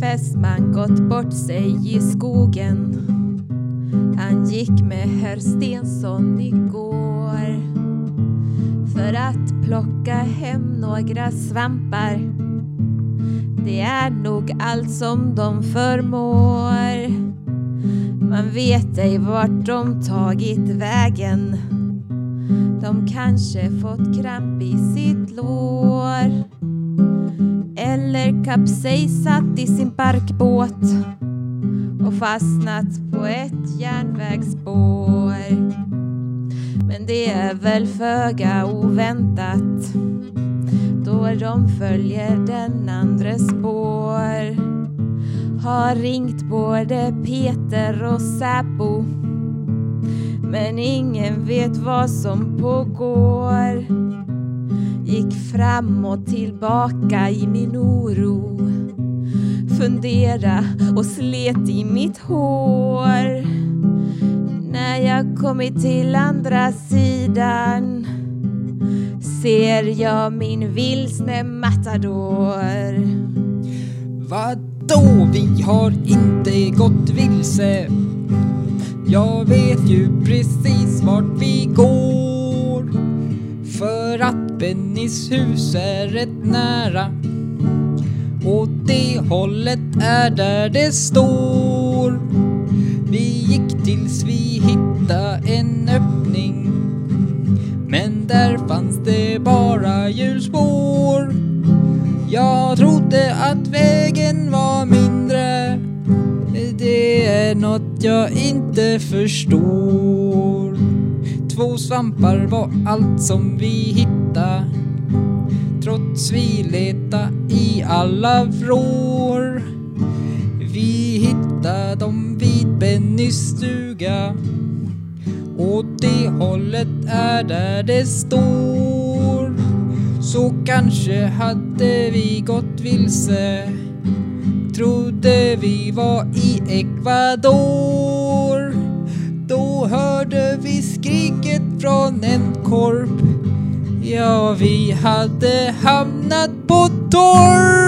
fästman gått bort sig i skogen. Han gick med herr Stensson igår för att plocka hem några svampar. Det är nog allt som de förmår. Man vet ej vart de tagit vägen. De kanske fått kramp i sitt lår. Eller kapsejsat i sin parkbåt och fastnat på ett järnvägsspår. Men det är väl föga oväntat då de följer den andres spår. Har ringt både Peter och Säpo men ingen vet vad som pågår. Gick fram och tillbaka i min oro. Fundera och slet i mitt hår. När jag kommit till andra sidan ser jag min vilsne matador. Vadå, vi har inte gått vilse. Jag vet ju precis vart vi går. För att Bennys hus är rätt nära. Åt det hållet är där det står. Vi gick tills vi hittade en öppning. Men där fanns det bara hjulspår. Jag trodde att vägen var mindre. Det är något jag inte förstår. Två svampar var allt som vi hittade. Trots vi leta i alla vrår. Vi hittade dem vid Bennys stuga. Åt det hållet är där det står. Så kanske hade vi gått vilse. Trodde vi var i Ecuador. Då hörde vi skrik från en korp. Ja, vi hade hamnat på torp.